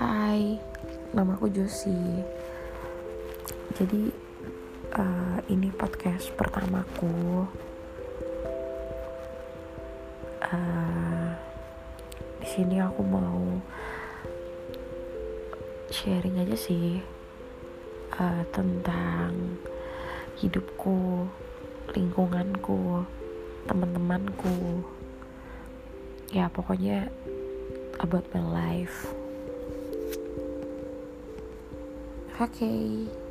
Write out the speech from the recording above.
Hai, namaku Josie. Jadi uh, ini podcast pertamaku. Uh, di sini aku mau sharing aja sih uh, tentang hidupku, lingkunganku, teman-temanku. Ya pokoknya about my life. Oke. Okay.